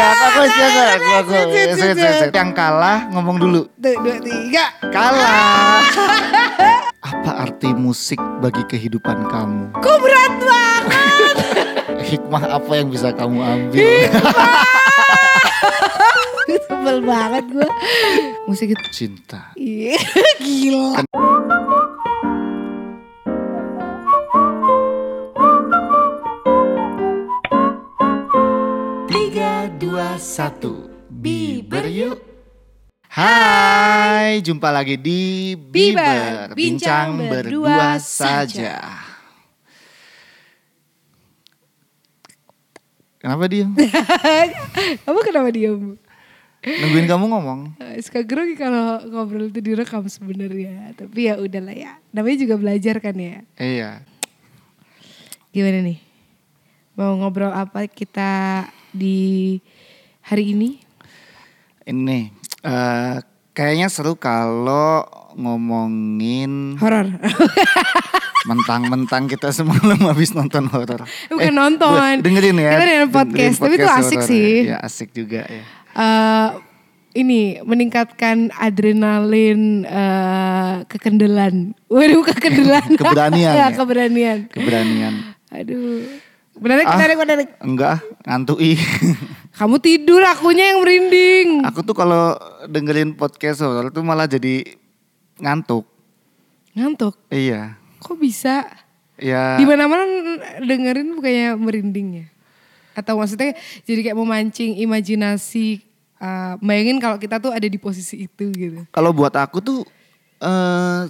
enggak, aku aku aku aku. Yang kalah ngomong dulu. Tuh, dua, tiga. Kalah. Apa arti musik bagi kehidupan kamu? Kok berat banget? Hikmah apa yang bisa kamu ambil? Sebel banget gue. Musik itu. Cinta. Iya, Gila. Dua, satu. Biber yuk. Hai, jumpa lagi di Biber, Biber, bincang bincang berdua berdua saja. Kenapa diam? Kamu kenapa diam? Nungguin kamu ngomong. Eh, Suka grogi kalau ngobrol itu direkam sebenarnya. Tapi ya udahlah ya. Namanya juga belajar kan ya. Iya. Gimana nih? Mau ngobrol apa kita di hari ini? Ini eh, kayaknya seru kalau ngomongin Horor. mentang-mentang kita semalam habis nonton horor. Bukan nonton. bu- Dengerin ya. Kita dengerin podcast, tapi itu asik horor sih. Ya. ya asik juga ya. Eh, ini meningkatkan adrenalin eh, kekendelan. Waduh kekendelan. Keberanian ya, ya. keberanian. Keberanian. Aduh. Menarik, Ah. menarik, menarik. Enggak, ngantui. Kamu tidur, akunya yang merinding. Aku tuh kalau dengerin podcast horor tuh malah jadi ngantuk. Ngantuk. Iya. Kok bisa? Ya. Di mana-mana dengerin bukannya merinding ya? Atau maksudnya jadi kayak memancing imajinasi eh, bayangin kalau kita tuh ada di posisi itu gitu. Kalau buat aku tuh eh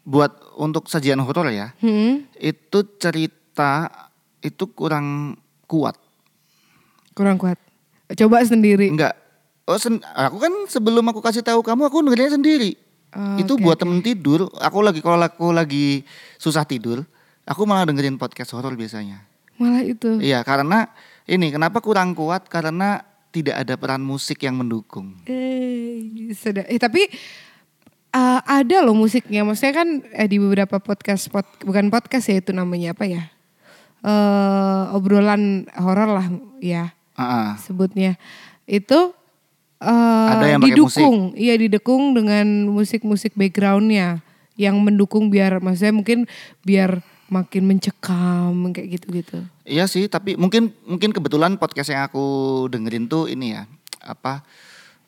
buat untuk sajian horor ya, Hmm, itu cerita itu kurang kuat. kurang kuat. Coba sendiri. Enggak. Oh, sen- aku kan sebelum aku kasih tahu kamu aku dengerinnya sendiri. Oh, itu buat temen tidur. Aku lagi kalau aku lagi susah tidur, aku malah dengerin podcast horor biasanya. Malah itu. Iya, karena ini kenapa kurang kuat karena tidak ada peran musik yang mendukung. Eh, sudah. Eh tapi eh, ada loh musiknya. Maksudnya kan eh, di beberapa podcast, pod- bukan podcast ya itu namanya apa ya? Eh obrolan horor lah ya ah. sebutnya. Itu eh Ada yang didukung, iya didukung dengan musik-musik backgroundnya yang mendukung biar maksudnya mungkin biar makin mencekam kayak gitu-gitu. Iya sih, tapi mungkin mungkin kebetulan podcast yang aku dengerin tuh ini ya apa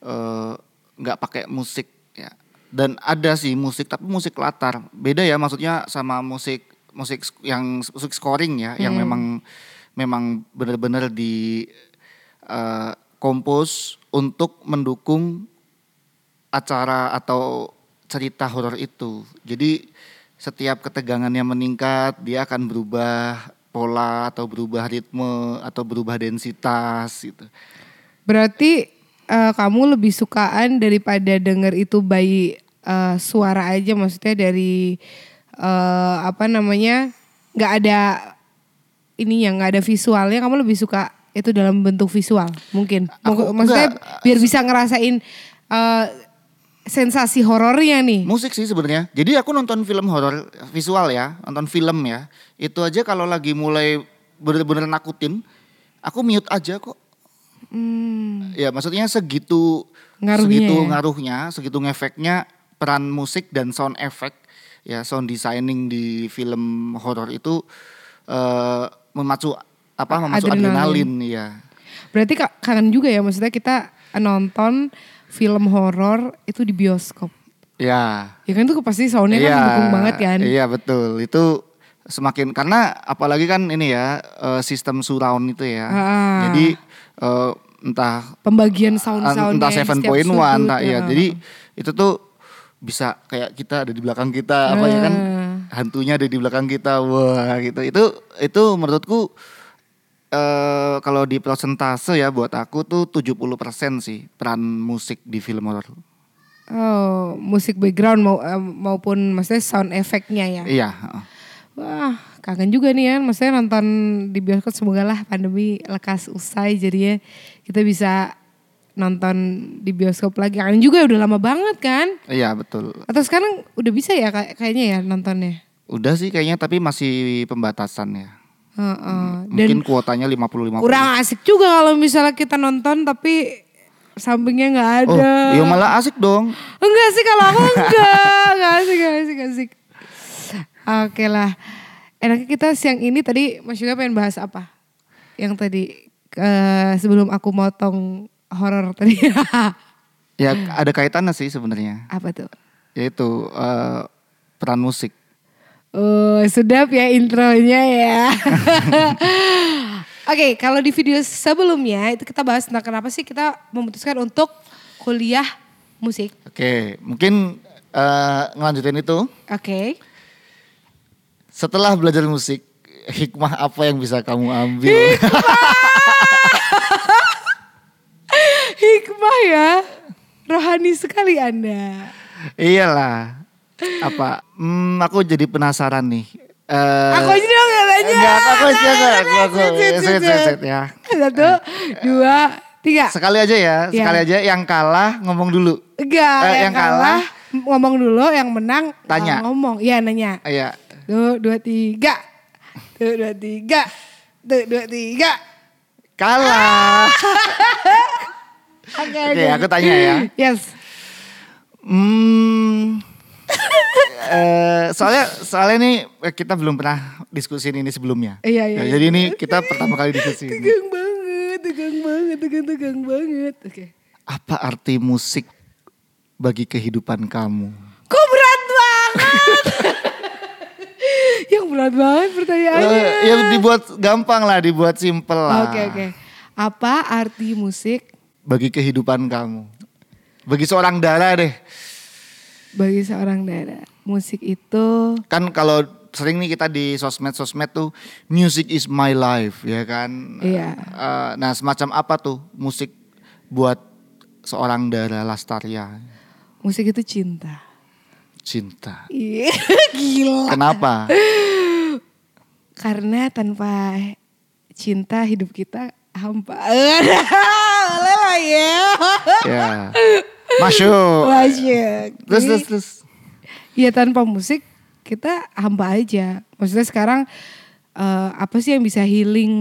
eh, nggak pakai musik ya. Dan ada sih musik tapi musik latar. Beda ya maksudnya sama musik musik yang musik scoring ya, yang memang memang benar-benar di eh, kompos untuk mendukung acara atau cerita horor itu. Jadi setiap ketegangannya meningkat, dia akan berubah pola atau berubah ritme atau berubah densitas gitu. Berarti eh, kamu lebih sukaan daripada denger itu by eh, suara aja maksudnya dari eh, apa namanya nggak ada ini yang nggak ada visualnya kamu lebih suka itu dalam bentuk visual mungkin Aku Mak- maksudnya enggak. biar bisa ngerasain eh, sensasi horornya nih Musik sih sebenarnya. Jadi aku nonton film horor visual ya, nonton film ya. Itu aja kalau lagi mulai bener-bener nakutin, aku mute aja kok. Hmm, Ya maksudnya segitu Ngaruhnya segitu ya? ngaruhnya, segitu ngefeknya peran musik dan sound effect ya sound designing di film horor itu eh memacu apa memacu Adrenalin. adrenalin ya. berarti ka- kangen juga ya maksudnya kita nonton film horor itu di bioskop Ya. ya kan itu pasti soundnya kan Iya, mendukung banget kan Iya betul. Itu semakin karena apalagi kan ini ya eh, sistem surround itu ya. Ah. Jadi eh, entah pembagian sound-soundnya entah di setiap 7.1 sudut, entah ya. iya. Jadi itu tuh bisa kayak kita ada di belakang kita apa ya kan Ah. hantunya ada di belakang kita. Wah, gitu. Itu itu menurutku eh kalau di persentase ya buat aku tuh 70% sih peran musik di film horor. Oh, musik background mau, eh, maupun maksudnya sound efeknya ya. Iya, heeh. Wah, kangen juga nih ya. Maksudnya nonton di bioskop semoga lah pandemi lekas usai jadinya kita bisa nonton di bioskop lagi. Kangen juga udah lama banget kan? Iya, betul. Atau sekarang udah bisa ya kay- kayaknya ya nontonnya? Udah sih kayaknya tapi masih pembatasan ya. Heeh. Dan Mungkin kuotanya 50 50. kurang asik juga kalau misalnya kita nonton tapi sampingnya nggak Oh, ada. iya malah asik dong. Enggak sih kalau aku enggak. Enggak asik, enggak asik, enggak asik. Oke lah. Enaknya kita siang ini tadi Mas Yuga pengen bahas apa? Yang tadi eh, sebelum aku motong horor tadi. Ya ada kaitannya sih sebenarnya. apa tuh? Yaitu eh, peran musik. Oh, sedap ya intronya ya. Oke, kalau di video sebelumnya itu kita bahas tentang kenapa sih kita memutuskan untuk kuliah musik. Oke, mungkin eh, ngelanjutin itu. Oke. Setelah belajar musik, hikmah apa yang bisa kamu ambil? Hikmah ya. Rohani sekali Anda. Iyalah. Apa? Hmm, aku jadi penasaran nih. Eh, Aku aja dong gak tanya. Enggak, aku aja enggak. Aku, aku, sit, ya. Satu, dua, tiga. Sekali aja ya, Iya. sekali aja yang kalah ngomong dulu. Enggak, Eh, yang, yang kalah, kalah ngomong dulu, yang menang Tanya. ngomong. Iya nanya. Iya. Tuh, dua, tiga. Tuh, dua, tiga. Tuh, dua, tiga. Kalah. Oke, Oke, aku tanya ya. Yes. Hmm. eh, soalnya soalnya nih eh, kita belum pernah diskusin ini sebelumnya. Iya, iya, Ya, iya. Jadi ini kita pertama kali diskusi. ini. Tegang banget, tegang banget, tegang, tegang banget. Oke. Apa arti musik bagi kehidupan kamu? Kok berat banget? yang berat banget pertanyaannya. Eh, ya dibuat gampang lah, dibuat simpel lah. Oke, oke. Apa arti musik Bagi kehidupan kamu. Bagi seorang Dara deh. bagi seorang Dara? Musik itu Kan kalau sering nih kita di sosmed-sosmed tuh music is my life ya kan. Iya. Eh, nah semacam apa tuh musik buat seorang Dara Lastaria? musik itu cinta. Cinta. Iya, gila. Kenapa? Karena tanpa cinta hidup kita hampa. Ya. ya. Masuk. Masuk. Terus terus terus. Ya tanpa musik kita hampa aja. Maksudnya sekarang eh, apa sih yang bisa healing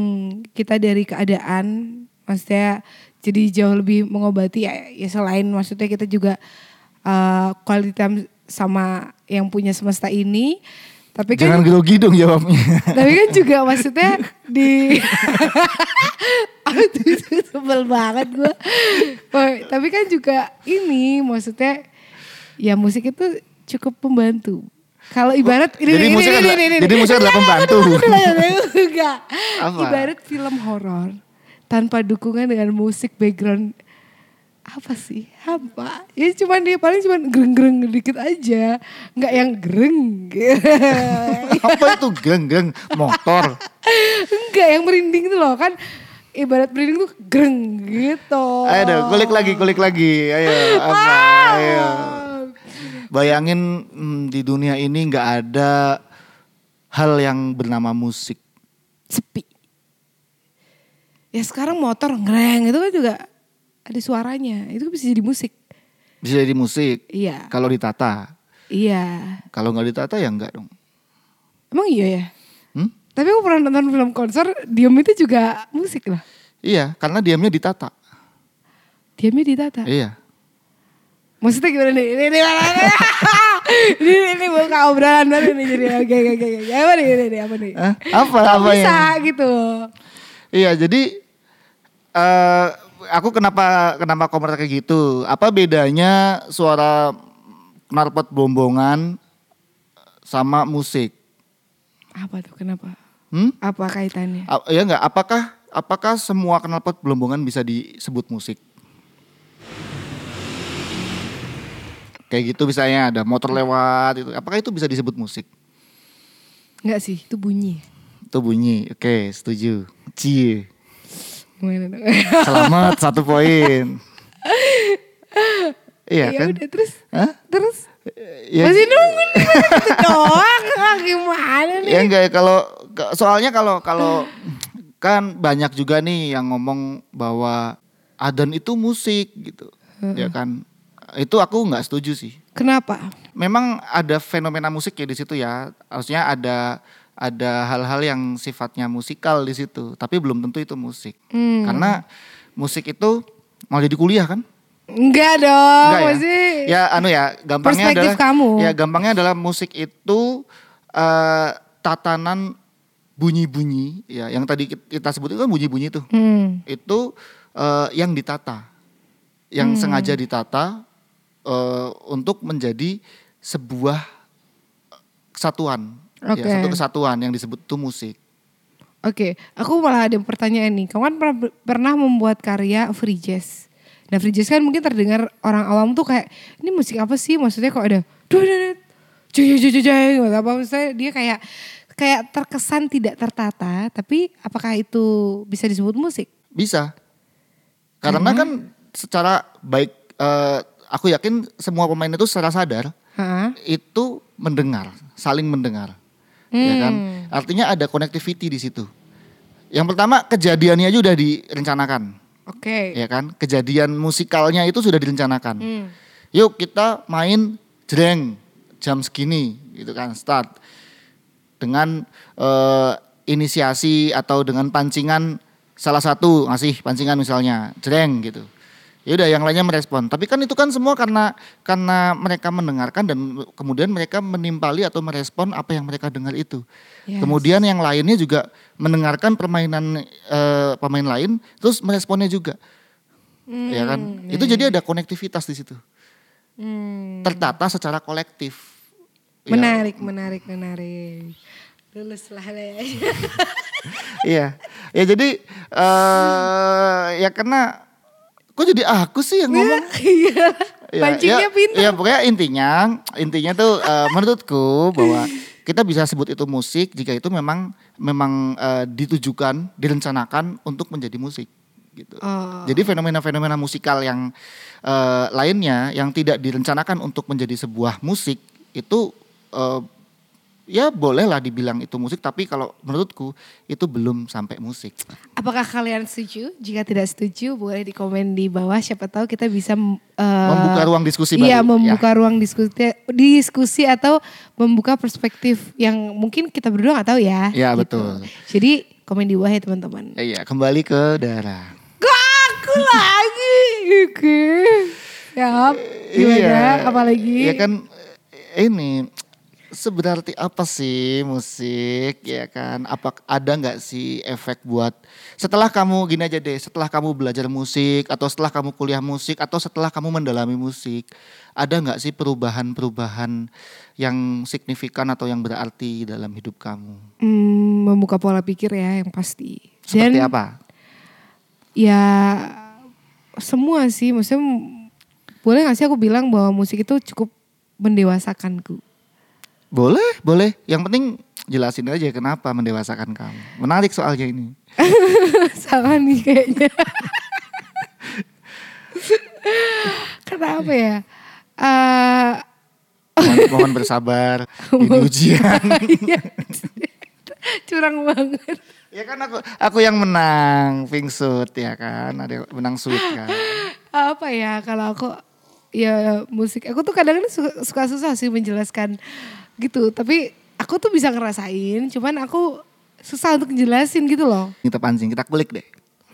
kita dari keadaan? Maksudnya jadi jauh lebih mengobati ya, ya selain maksudnya kita juga quality time sama yang punya semesta ini. Tapi kan Jangan grogi dong jawabnya. tapi kan juga maksudnya di sebel banget gue tapi kan juga ini maksudnya ya musik itu cukup membantu kalau ibarat ini, Jadi ini, musik ini, adalah- ini, ini, jadi ini. musik adalah pembantu. enggak ibarat film horor tanpa dukungan dengan musik background apa sih hampa ya cuman dia paling cuman gereng-gereng dikit aja nggak yang gereng Apa itu geng-geng motor? Enggak yang merinding itu loh kan ibarat merinding tuh greng gitu. Ayo kulik lagi, kulik lagi. Ayo, apa? Ayo. Bayangin hmm, di dunia ini nggak ada hal yang bernama musik. Sepi. Ya sekarang motor ngereng itu kan juga ada suaranya. Itu bisa jadi musik. Bisa jadi musik. Iya. Kalau ditata. Iya. Kalau nggak ditata ya enggak dong. Emang iya ya? Hmm? Tapi aku pernah nonton film konser, diam itu juga musik lah. Iya, karena diamnya ditata. Diamnya ditata. Iya. Maksudnya gimana nih? Ini, ini, mana nih? ini, ini buka obrolan baru nih jadi oke oke oke. Apa nih ini, ini apa nih? Hah? Apa apa bisa ya? gitu? Iya, jadi eh aku kenapa kenapa komentar kayak gitu? Apa bedanya suara knalpot bombongan sama musik? Apa tuh kenapa? Hmm? Apa kaitannya? A- ya enggak? Apakah apakah semua knalpot bombongan bisa disebut musik? Kayak gitu misalnya ada motor lewat itu. Apakah itu bisa disebut musik? Enggak sih, itu bunyi. Itu bunyi. Oke, setuju. Cie. Gimana dong? Selamat satu poin. Iya ya kan? udah terus. Hah? Terus Ya, masih nunggu nih doang. Ah, Gimana nih? ya enggak kalau soalnya kalau kalau kan banyak juga nih yang ngomong bahwa adan itu musik gitu. Ya kan? Itu aku nggak setuju sih. Kenapa? Memang ada fenomena musik ya di situ ya. Harusnya ada ada hal-hal yang sifatnya musikal di situ, tapi belum tentu itu musik. Hmm. Karena musik itu mau jadi kuliah kan? Enggak dong, Enggak ya? maksudnya Ya anu ya, gampangnya Perspektif adalah kamu. ya gampangnya adalah musik itu eh, tatanan bunyi-bunyi ya yang tadi kit- kita sebut itu kan bunyi-bunyi tuh. Hmm. Itu eh, yang ditata. Yang sengaja ditata eh, untuk menjadi sebuah kesatuan. Oke. Ya, satu kesatuan yang disebut itu musik. Oke, aku malah ada pertanyaan nih. Kamu kan pernah, pernah membuat karya free jazz. Nah free jazz kan mungkin terdengar orang awam tuh kayak ini musik apa sih? Maksudnya kok ada duh duh duh, cuy cuy cuy cuy apa maksudnya dia kayak kayak terkesan tidak tertata. Tapi apakah itu bisa disebut musik? Bisa. Karena kan secara baik eh, aku yakin semua pemain itu secara sadar Hah? itu mendengar, saling mendengar. Ya kan? Hmm. Artinya ada connectivity di situ. Yang pertama kejadiannya aja udah direncanakan, Oke. ya kan? Kejadian musikalnya itu sudah direncanakan. Hmm. Yuk kita main jreng jam segini gitu kan start dengan eh, inisiasi atau dengan pancingan salah satu ngasih pancingan misalnya jreng gitu. Ya udah yang lainnya merespon. Tapi kan itu kan semua karena karena mereka mendengarkan dan kemudian mereka menimpali atau merespon apa yang mereka dengar itu. Yes. Kemudian yang lainnya juga mendengarkan permainan eh, pemain lain terus meresponnya juga. ya kan? Itu jadi ada konektivitas di situ Hmm. tertata secara kolektif. Ya, Menarik, menarik, menarik. Lulus lah ya. Iya. Ya jadi eh ya karena kok jadi aku sih yang ngomong. Iya. Ya, Pancingnya ya, pintar. Ya pokoknya intinya intinya tuh eh, menurutku bahwa kita bisa sebut itu musik jika itu memang memang eh, ditujukan, direncanakan untuk menjadi musik gitu. Oh. Jadi fenomena-fenomena musikal yang eh, lainnya yang tidak direncanakan untuk menjadi sebuah musik itu eh, ya bolehlah dibilang itu musik tapi kalau menurutku itu belum sampai musik. Apakah kalian setuju? Jika tidak setuju, boleh di komen di bawah. Siapa tahu kita bisa uh, Membuka ruang diskusi Iya, baru, membuka ruang diskusi, diskusi atau membuka perspektif yang mungkin kita berdua nggak tahu ya. Ya, betul. Jadi komen di bawah ya teman-teman. Ya, iya, kembali ke darah. Kok aku lagi? Oke. Siap. Gimana? Iya. Apalagi? Ya kan eh, ini sebenarnya apa sih musik ya kan? Apa ada nggak sih efek buat setelah kamu gini aja deh, setelah kamu belajar musik atau setelah kamu kuliah musik atau setelah kamu mendalami musik, ada nggak sih perubahan-perubahan yang signifikan atau yang berarti dalam hidup kamu? Hmm, membuka pola pikir ya yang pasti. Seperti Dan apa? ya semua sih maksudnya boleh gak sih aku bilang bahwa musik itu cukup mendewasakanku Boleh, boleh. Yang penting jelasin aja kenapa mendewasakan kamu. Menarik soalnya ini. salah nih kayaknya kenapa ya Eh, Mohon, mohon bersabar. Ini ujian. iya. curang banget Ya kan aku aku yang menang Vingsut ya kan ada menang sud kan. apa ya kalau aku ya musik aku tuh kadang-kadang suka, suka susah sih menjelaskan gitu tapi aku tuh bisa ngerasain cuman aku susah untuk ngejelasin gitu loh Kita pancing kita kulik deh.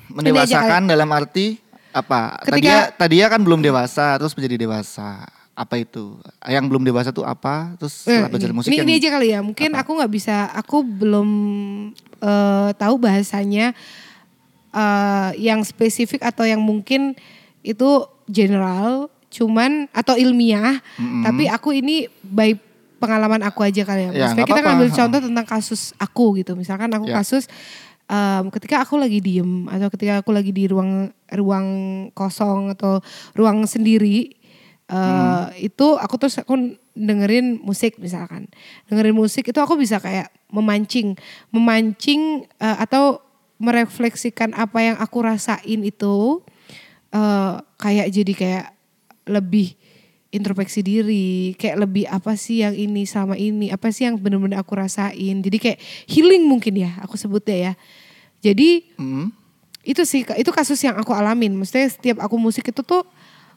Mendewasakan dalam arti apa? Tadi Ketika- tadi ya kan belum dewasa terus menjadi dewasa. Apa itu? Yang belum dewasa tuh apa? Terus Eh, setelah belajar musik ini, yang ini aja kali ya mungkin aku nggak bisa aku belum eh, tahu bahasanya eh, yang spesifik atau yang mungkin itu general cuman atau ilmiah tapi aku ini by pengalaman aku aja kali ya. Ya, maksudnya nggak kita ngambil contoh tentang kasus aku gitu. Misalkan aku Ya. kasus em, ketika aku lagi diem atau ketika aku lagi di ruang ruang kosong atau ruang sendiri eh, Hmm. itu aku terus aku dengerin musik misalkan. Dengerin musik itu aku bisa kayak memancing memancing eh, atau merefleksikan apa yang aku rasain itu eh, kayak jadi kayak lebih introspeksi diri kayak lebih apa sih yang ini sama ini apa sih yang bener-bener aku rasain. Jadi kayak healing mungkin ya aku sebutnya ya. Jadi Hmm. itu sih itu kasus yang aku alamin. Maksudnya setiap aku musik itu tuh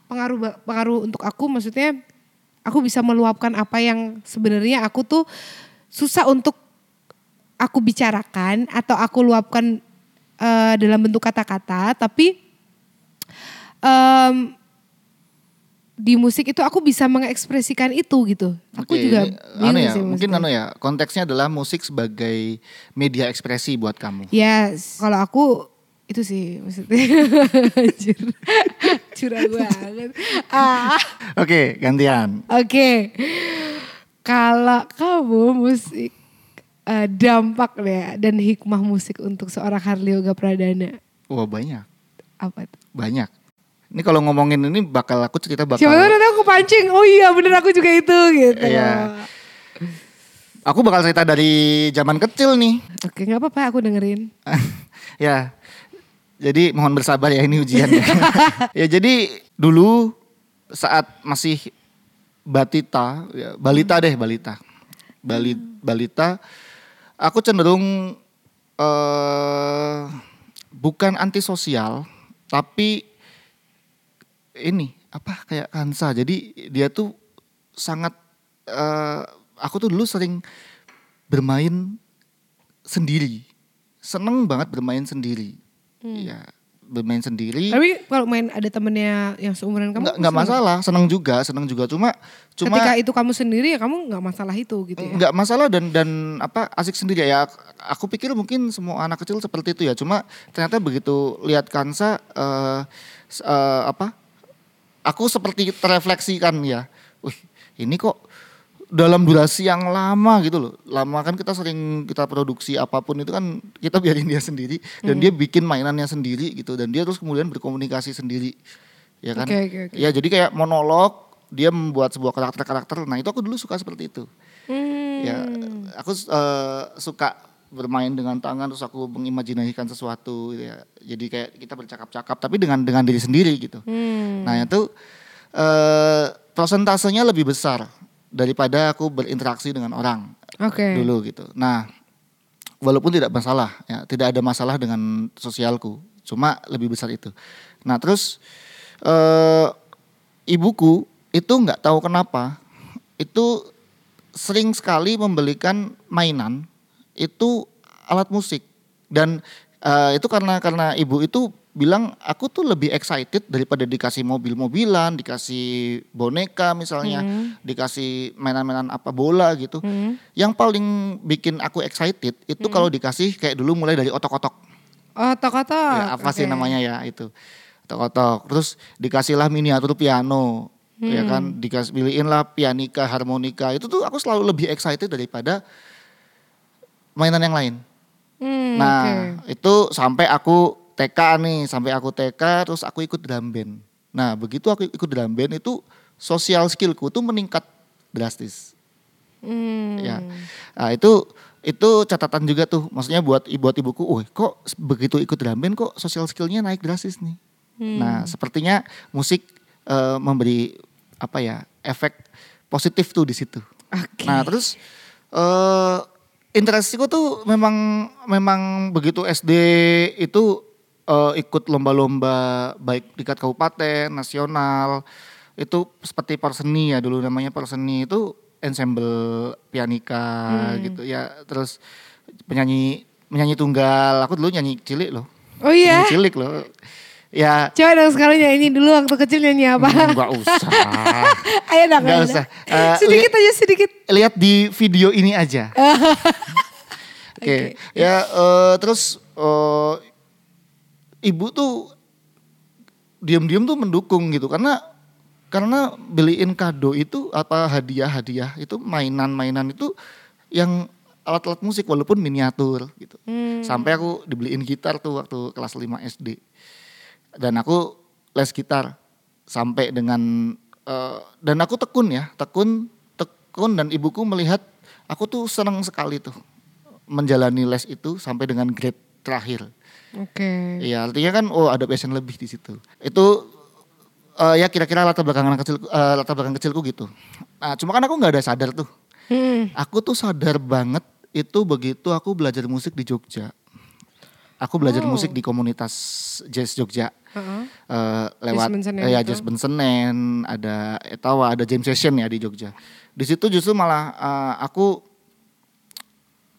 pengaruh pengaruh untuk aku. Maksudnya aku bisa meluapkan apa yang sebenarnya aku tuh susah untuk aku bicarakan atau aku luapkan eh, dalam bentuk kata-kata, tapi em, di musik itu aku bisa mengekspresikan itu gitu. Aku Oke, juga anu ya, sih mungkin anu ya, konteksnya adalah musik sebagai media ekspresi buat kamu. Yes, kalau aku itu sih maksudnya. Anjir. Curang banget. Ah, Oke, gantian. Oke. Kalau kamu musik eh, dampak ya dan hikmah musik untuk seorang Harley Yoga Pradana Wah banyak, apa tuh? banyak. Ini kalau ngomongin ini bakal aku cerita bakal. Siapa tahu nanti aku pancing. Oh iya bener aku juga itu gitu. Iya. Aku bakal cerita dari zaman kecil nih. Oke nggak apa-apa aku dengerin. ya. Jadi mohon bersabar ya ini ujiannya. ya jadi dulu saat masih batita, ya, balita deh balita, Bali, balita, aku cenderung eh bukan antisosial, tapi ini apa kayak Kansa. Jadi dia tuh sangat eh aku tuh dulu sering bermain sendiri. Seneng banget bermain sendiri. Ya, bermain sendiri. Tapi kalau main ada temennya yang seumuran kamu. Nggak nggak masalah, seneng juga, seneng juga. Cuma cuma Ketika itu kamu sendiri ya kamu nggak masalah itu gitu ya. nggak masalah dan dan apa asik sendiri ya. Aku pikir mungkin semua anak kecil seperti itu ya. Cuma ternyata begitu lihat Kansa s- eh, apa? Aku seperti terefleksikan ya. Wih, ini kok dalam durasi yang lama gitu loh. Lama kan kita sering kita produksi apa pun itu kan kita biarin dia sendiri dan dia bikin mainannya sendiri gitu dan dia terus kemudian berkomunikasi sendiri. Ya kan? Oke, oke, oke. Ya jadi kayak monolog dia membuat sebuah karakter-karakter. Nah, itu aku dulu suka seperti itu. Hmm. Ya, aku eh, suka bermain dengan tangan terus aku mengimajinasikan sesuatu gitu ya. Jadi kayak kita bercakap-cakap tapi dengan dengan diri sendiri gitu. Hmm. Nah, itu eh prosentasenya lebih besar daripada aku berinteraksi dengan orang Oke. dulu gitu. Nah, walaupun tidak masalah ya, tidak ada masalah dengan sosialku, cuma lebih besar itu. Nah, terus eh ibuku itu nggak tahu kenapa itu sering sekali membelikan mainan itu alat musik dan eh, itu karena karena ibu itu bilang aku tuh lebih excited daripada dikasih mobil-mobilan, dikasih boneka misalnya, dikasih mainan-mainan apa bola gitu. Hmm. Yang paling bikin aku excited itu kalau dikasih kayak dulu mulai dari otok-otok. Oh tokoto. Ya, apa sih namanya ya itu. Otok-otok. Terus dikasihlah miniatur piano. Ya kan, dikasih beliin lah pianika, harmonika. Itu tuh aku selalu lebih excited daripada mainan yang lain. Hmm, Nah, oke. itu sampai aku TK nih, sampai aku TK terus aku ikut drum band. Nah, begitu aku ikut drum band itu sosial skillku tuh meningkat drastis. Hmm. Ya. Nah, itu itu catatan juga tuh. Maksudnya buat buat ibuku, "Wih, kok begitu ikut drum band kok sosial skillnya naik drastis nih." Nah, sepertinya musik eh, memberi apa ya, efek positif tuh di situ. Oke. Nah, terus eh interestku tuh memang memang begitu SD itu eh, ikut lomba-lomba baik tingkat kabupaten, nasional. Itu seperti perseni ya dulu namanya perseni itu ensemble pianika gitu ya. Terus penyanyi penyanyi tunggal. Aku dulu nyanyi cilik loh. Oh iya. Nyanyi cilik loh. Ya Coba dong sekali nyanyi dulu waktu kecil nyanyi apa? nggak usah. Ayo dong. Nggak ayo usah. Eh, sedikit aja sedikit. lihat di video ini aja. Oke, ya eh, terus eh, ibu tuh diam-diam tuh mendukung gitu karena karena beliin kado itu apa hadiah-hadiah itu mainan-mainan itu yang alat-alat musik walaupun miniatur gitu. Hmm. Sampai aku dibeliin gitar tuh waktu kelas 5 SD. Dan aku les gitar sampai dengan eh, dan aku tekun ya, tekun tekun dan ibuku melihat aku tuh senang sekali tuh menjalani les itu sampai dengan grade terakhir. Oke. Iya, artinya kan oh ada passion lebih di situ. Itu eh, ya kira-kira latar belakang kecil eh, latar belakang kecilku gitu. Nah, cuma kan aku nggak ada sadar tuh. Hmm. Aku tuh sadar banget itu begitu aku belajar musik di Jogja. Aku belajar Oh. musik di komunitas jazz Jogja. Heeh. Eh, lewat Senen eh, ya jazz band Senen, ada Etawa, ada jam session ya di Jogja. Di situ justru malah eh, aku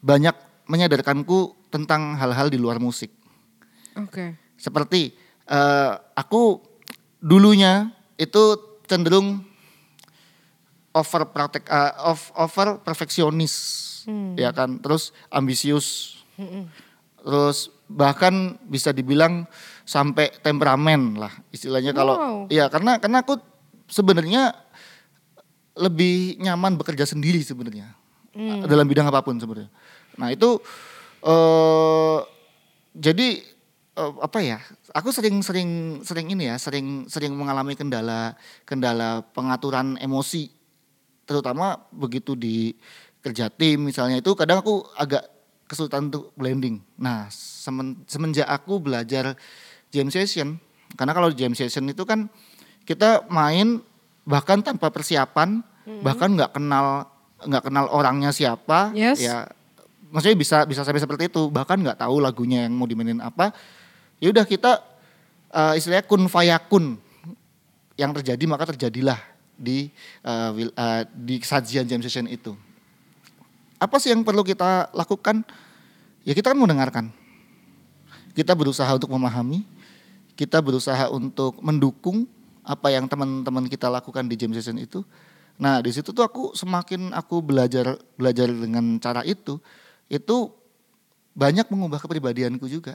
banyak menyadarkanku tentang hal-hal di luar musik. Oke. Seperti eh, aku dulunya itu cenderung over protect eh, of- over perfeksionis ya kan terus ambisius terus bahkan bisa dibilang sampai temperamen lah istilahnya kalau Wow. iya karena karena aku sebenarnya lebih nyaman bekerja sendiri sebenarnya dalam bidang apa pun sebenarnya nah itu eh jadi eh, apa ya aku sering sering sering ini ya sering sering mengalami kendala kendala pengaturan emosi terutama begitu di kerja tim misalnya itu kadang aku agak kesulitan untuk blending. Nah, semen- semenjak aku belajar jam session, karena kalau jam session itu kan kita main bahkan tanpa persiapan, bahkan nggak kenal nggak kenal orangnya siapa, Yes. ya maksudnya bisa bisa sampai seperti itu, bahkan nggak tahu lagunya yang mau dimainin apa. Ya udah kita eh, istilahnya kun fayakun yang terjadi maka terjadilah di eh, di sajian jam session itu. Apa sih yang perlu kita lakukan? Ya kita kan mendengarkan. Kita berusaha untuk memahami, kita berusaha untuk mendukung apa yang teman-teman kita lakukan di jam session itu. Nah, di situ tuh aku semakin aku belajar belajar dengan cara itu, itu banyak mengubah kepribadianku juga.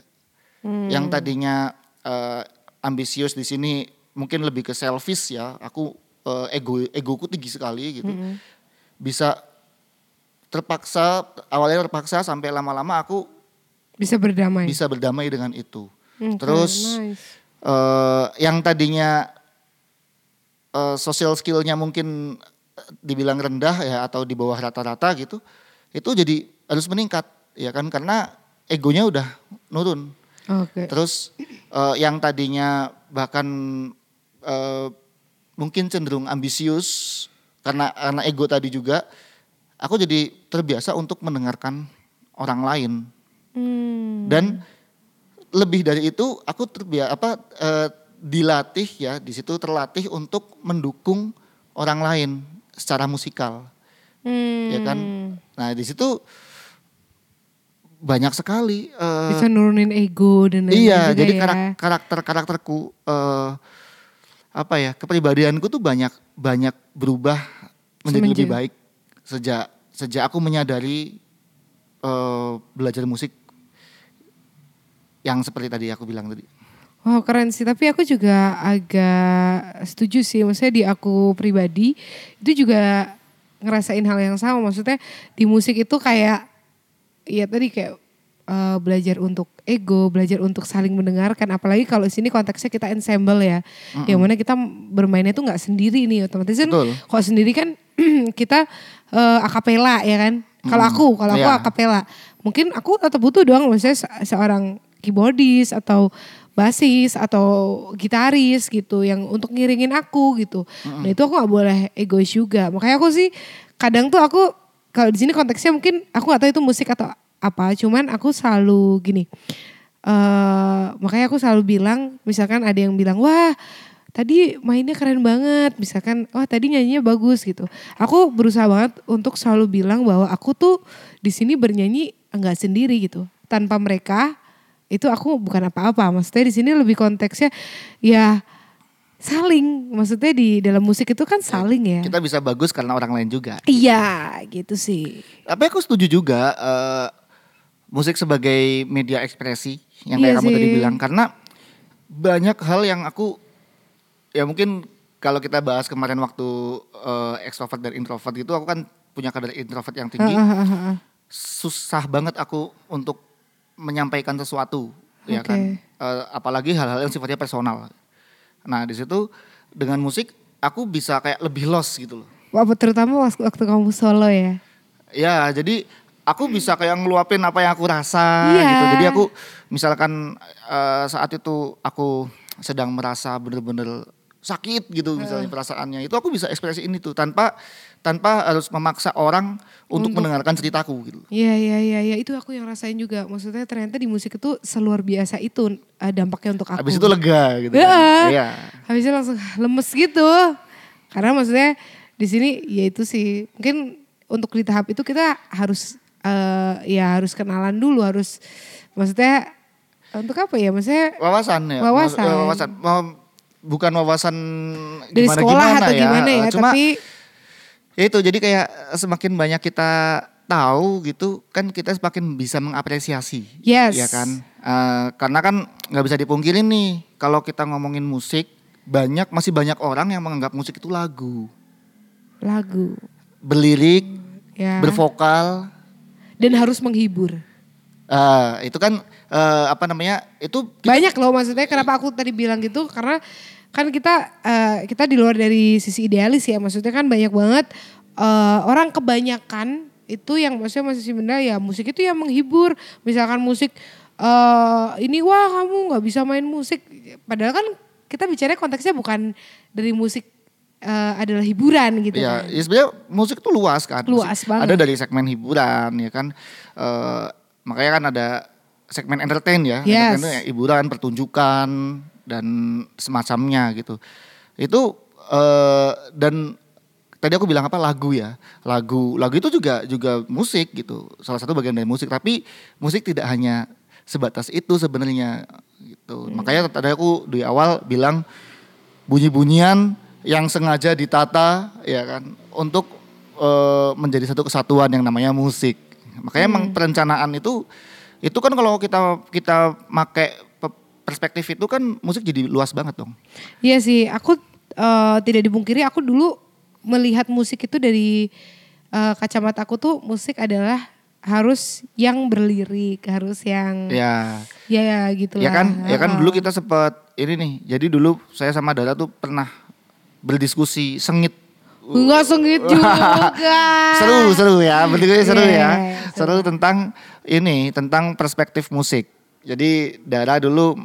Yang tadinya eh, ambisius di sini mungkin lebih ke selfish ya. Aku eh, ego egoku tinggi sekali gitu. Bisa terpaksa awalnya terpaksa sampai lama-lama aku Bisa berdamai. bisa berdamai dengan itu. Oke, Terus nice. eh, yang tadinya eh, social skillnya mungkin dibilang rendah ya atau di bawah rata-rata gitu, itu jadi harus meningkat ya kan karena egonya udah nurun. Oke. Terus eh, yang tadinya bahkan eh, mungkin cenderung ambisius karena karena ego tadi juga, aku jadi terbiasa untuk mendengarkan orang lain Hmm. dan lebih dari itu aku terbiasa apa eh, dilatih ya di situ terlatih untuk mendukung orang lain secara musikal Hmm. ya kan nah di situ banyak sekali eh, Bisa nurunin ego dan lain-lain iya juga jadi ya. karak- karakter karakterku eh, apa ya kepribadianku tuh banyak banyak berubah menjadi Semenjak- lebih baik sejak sejak aku menyadari eh, belajar musik yang seperti tadi aku bilang tadi. Wow keren sih, tapi aku juga agak setuju sih, maksudnya di aku pribadi itu juga ngerasain hal yang sama, maksudnya di musik itu kayak, ya tadi kayak eh, belajar untuk ego, belajar untuk saling mendengarkan, apalagi kalau di sini konteksnya kita ensemble ya, yang mana kita bermainnya tuh nggak sendiri nih, otomatis kan kalau sendiri kan kita eh, akapela ya kan, kalau aku, kalau aku Iya. akapela, mungkin aku tetap butuh dong, maksudnya se- seorang keyboardis atau basis atau gitaris gitu yang untuk ngiringin aku gitu. Nah itu aku nggak boleh egois juga. Makanya aku sih kadang tuh aku kalau di sini konteksnya mungkin aku nggak tahu itu musik atau apa. Cuman aku selalu gini. eh makanya aku selalu bilang, misalkan ada yang bilang wah tadi mainnya keren banget, misalkan wah tadi nyanyinya bagus gitu. Aku berusaha banget untuk selalu bilang bahwa aku tuh di sini bernyanyi enggak sendiri gitu. Tanpa mereka itu aku bukan apa-apa. Maksudnya di sini lebih konteksnya ya saling. Maksudnya di dalam musik itu kan saling ya. kita bisa bagus karena orang lain juga Iya, gitu sih. tapi aku setuju juga eh, musik sebagai media ekspresi yang Iya kayak kamu tadi sih. bilang karena banyak hal yang aku ya mungkin kalau kita bahas kemarin waktu eh, extrovert dan introvert gitu aku kan punya kadar introvert yang tinggi ah, ah, ah. susah banget aku untuk menyampaikan sesuatu ya Oke. kan Eh, apalagi hal-hal yang sifatnya personal nah di situ dengan musik aku bisa kayak lebih lost gitu loh Wah, terutama waktu, waktu kamu solo ya. Ya, jadi aku bisa kayak ngeluapin apa yang aku rasa Iya. gitu. Jadi aku misalkan eh, saat itu aku sedang merasa bener-bener sakit gitu misalnya perasaannya itu aku bisa ekspresi ini tuh tanpa tanpa harus memaksa orang untuk mendengarkan ceritaku gitu. Iya, iya, iya, iya. Itu aku yang rasain juga. Maksudnya ternyata di musik itu seluar biasa itu eh, dampaknya untuk aku. Habis itu lega gitu. Iya. kan. Iya. Habisnya langsung lemes gitu. Karena maksudnya di sini ya itu sih mungkin untuk di tahap itu kita harus eh ya harus kenalan dulu, harus maksudnya untuk apa ya? Maksudnya wawasan ya Wawasan. Eh, wawasan bukan wawasan dari gimana sekolah gimana atau ya. gimana ya, cuma tapi ya itu jadi kayak semakin banyak kita tahu gitu kan kita semakin bisa mengapresiasi. Yes. ya kan? Eh, karena kan nggak bisa dipungkirin nih kalau kita ngomongin musik banyak masih banyak orang yang menganggap musik itu lagu. Lagu. Berlirik ya. bervokal. Dan harus menghibur. Eh, itu kan eh, apa namanya itu Banyak loh maksudnya kenapa aku tadi bilang gitu karena kan kita eh, kita di luar dari sisi idealis ya maksudnya kan banyak banget eh, orang kebanyakan itu yang maksudnya masih benar ya musik itu yang menghibur misalkan musik eh ini wah kamu nggak bisa main musik padahal kan kita bicara konteksnya bukan dari musik eh, adalah hiburan gitu ya, kan ya sebenarnya musik itu luas kan. Luas Musik- banget. Ada dari segmen hiburan ya kan. Eh, makanya kan ada segmen entertain ya. Yes. Entertain ya hiburan, pertunjukan dan semacamnya gitu. Itu eh, dan tadi aku bilang apa lagu ya. Lagu lagu itu juga juga musik gitu. Salah satu bagian dari musik. Tapi musik tidak hanya sebatas itu sebenarnya gitu. Makanya tadi aku di awal bilang bunyi-bunyian yang sengaja ditata ya kan untuk eh, menjadi satu kesatuan yang namanya musik. Makanya emang perencanaan itu itu kan kalau kita kita make pe- perspektif itu kan musik jadi luas banget dong. Iya sih, aku eh, tidak dipungkiri aku dulu melihat musik itu dari eh, kacamata aku tuh musik adalah harus yang berlirik, harus yang Ya. ya, ya gitu Ya kan, ya kan dulu kita sempat ini nih. Jadi dulu saya sama Dara tuh pernah berdiskusi sengit. Enggak sengit juga. Seru, seru ya. Berdiskusi seru Iya, ya. iya, Seru tentang ini, tentang perspektif musik. Jadi Dara dulu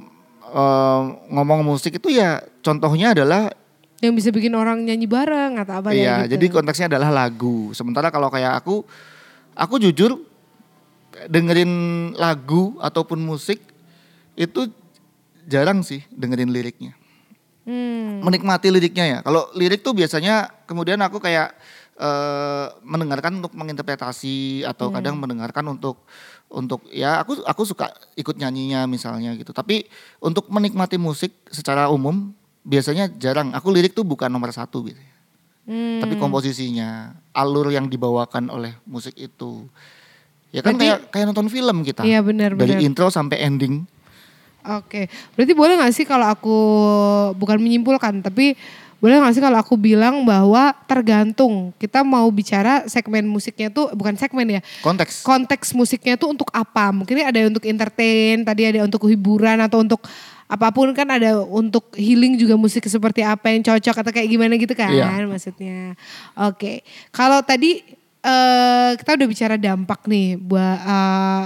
eh, ngomong musik itu ya contohnya adalah Yang bisa bikin orang nyanyi bareng atau apa Iya, ya gitu. jadi konteksnya adalah lagu. Sementara kalau kayak aku, aku jujur dengerin lagu ataupun musik itu jarang sih dengerin liriknya. Hmm. Menikmati liriknya ya. Kalau lirik tuh biasanya kemudian aku kayak eh, mendengarkan untuk menginterpretasi atau Hmm. kadang mendengarkan untuk untuk ya aku aku suka ikut nyanyinya misalnya gitu. Tapi untuk menikmati musik secara umum biasanya jarang. Aku lirik tuh bukan nomor satu gitu Hmm. tapi komposisinya, alur yang dibawakan oleh musik itu. Ya kan Berarti- kayak kayak nonton film kita. Iya, benar, Dari benar. intro sampai ending. Oke, berarti boleh gak sih kalau aku bukan menyimpulkan, tapi boleh gak sih kalau aku bilang bahwa tergantung kita mau bicara segmen musiknya tuh bukan segmen ya, Konteks. konteks musiknya tuh untuk apa? Mungkin ada untuk entertain, tadi ada untuk hiburan atau untuk apa pun kan ada untuk healing juga musik seperti apa yang cocok atau kayak gimana gitu kan Iya. maksudnya. Oke, kalau tadi eh, kita udah bicara dampak nih buat eh,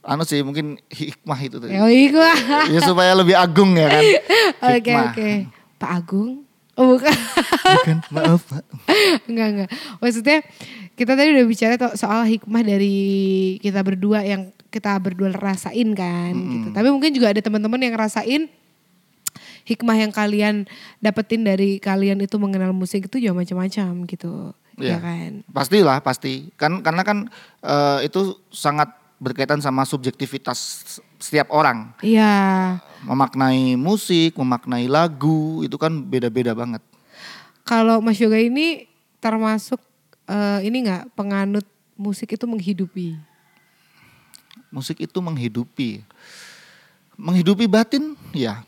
anu sih mungkin hikmah itu tuh. ya iya. ya supaya lebih agung ya kan. Oke Hikmah. oke. Pak Agung? Oh bukan. Bukan, maaf. Pak. enggak enggak. Maksudnya kita tadi udah bicara soal hikmah dari kita berdua yang kita berdua rasain kan gitu. Tapi mungkin juga ada teman-teman yang ngerasain hikmah yang kalian dapetin dari kalian itu mengenal musik itu juga macam-macam gitu. Iya. Ya kan? Pastilah, pasti. Kan karena kan eh, itu sangat berkaitan sama subjektivitas setiap orang. Iya. Memaknai musik, memaknai lagu itu kan beda-beda banget. Kalau Mas Yoga ini termasuk eh, ini nggak penganut musik itu menghidupi. Musik itu menghidupi. Menghidupi batin, ya.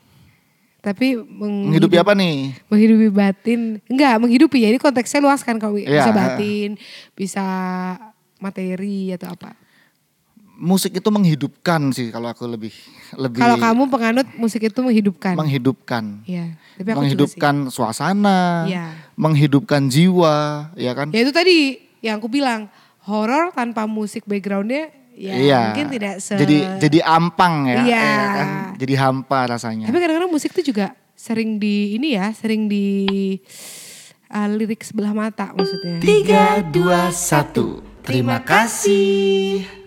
Tapi meng- Menghidupi apa nih? menghidupi batin enggak menghidupi ya ini konteksnya luas kan kalau Iya. bisa batin bisa materi atau apa Musik itu menghidupkan sih kalau aku lebih lebih kalau kamu penganut musik itu menghidupkan menghidupkan. ya tapi aku menghidupkan suasana, Iya. menghidupkan jiwa, ya kan? juga sih. ya itu tadi yang aku bilang horor tanpa musik backgroundnya ya iya. mungkin tidak se Jadi jadi ampang ya, Iya. ya kan? Jadi hampa rasanya. tapi kadang-kadang musik tuh juga sering di ini ya sering di uh, lirik sebelah mata maksudnya Tiga, dua, satu. Terima kasih.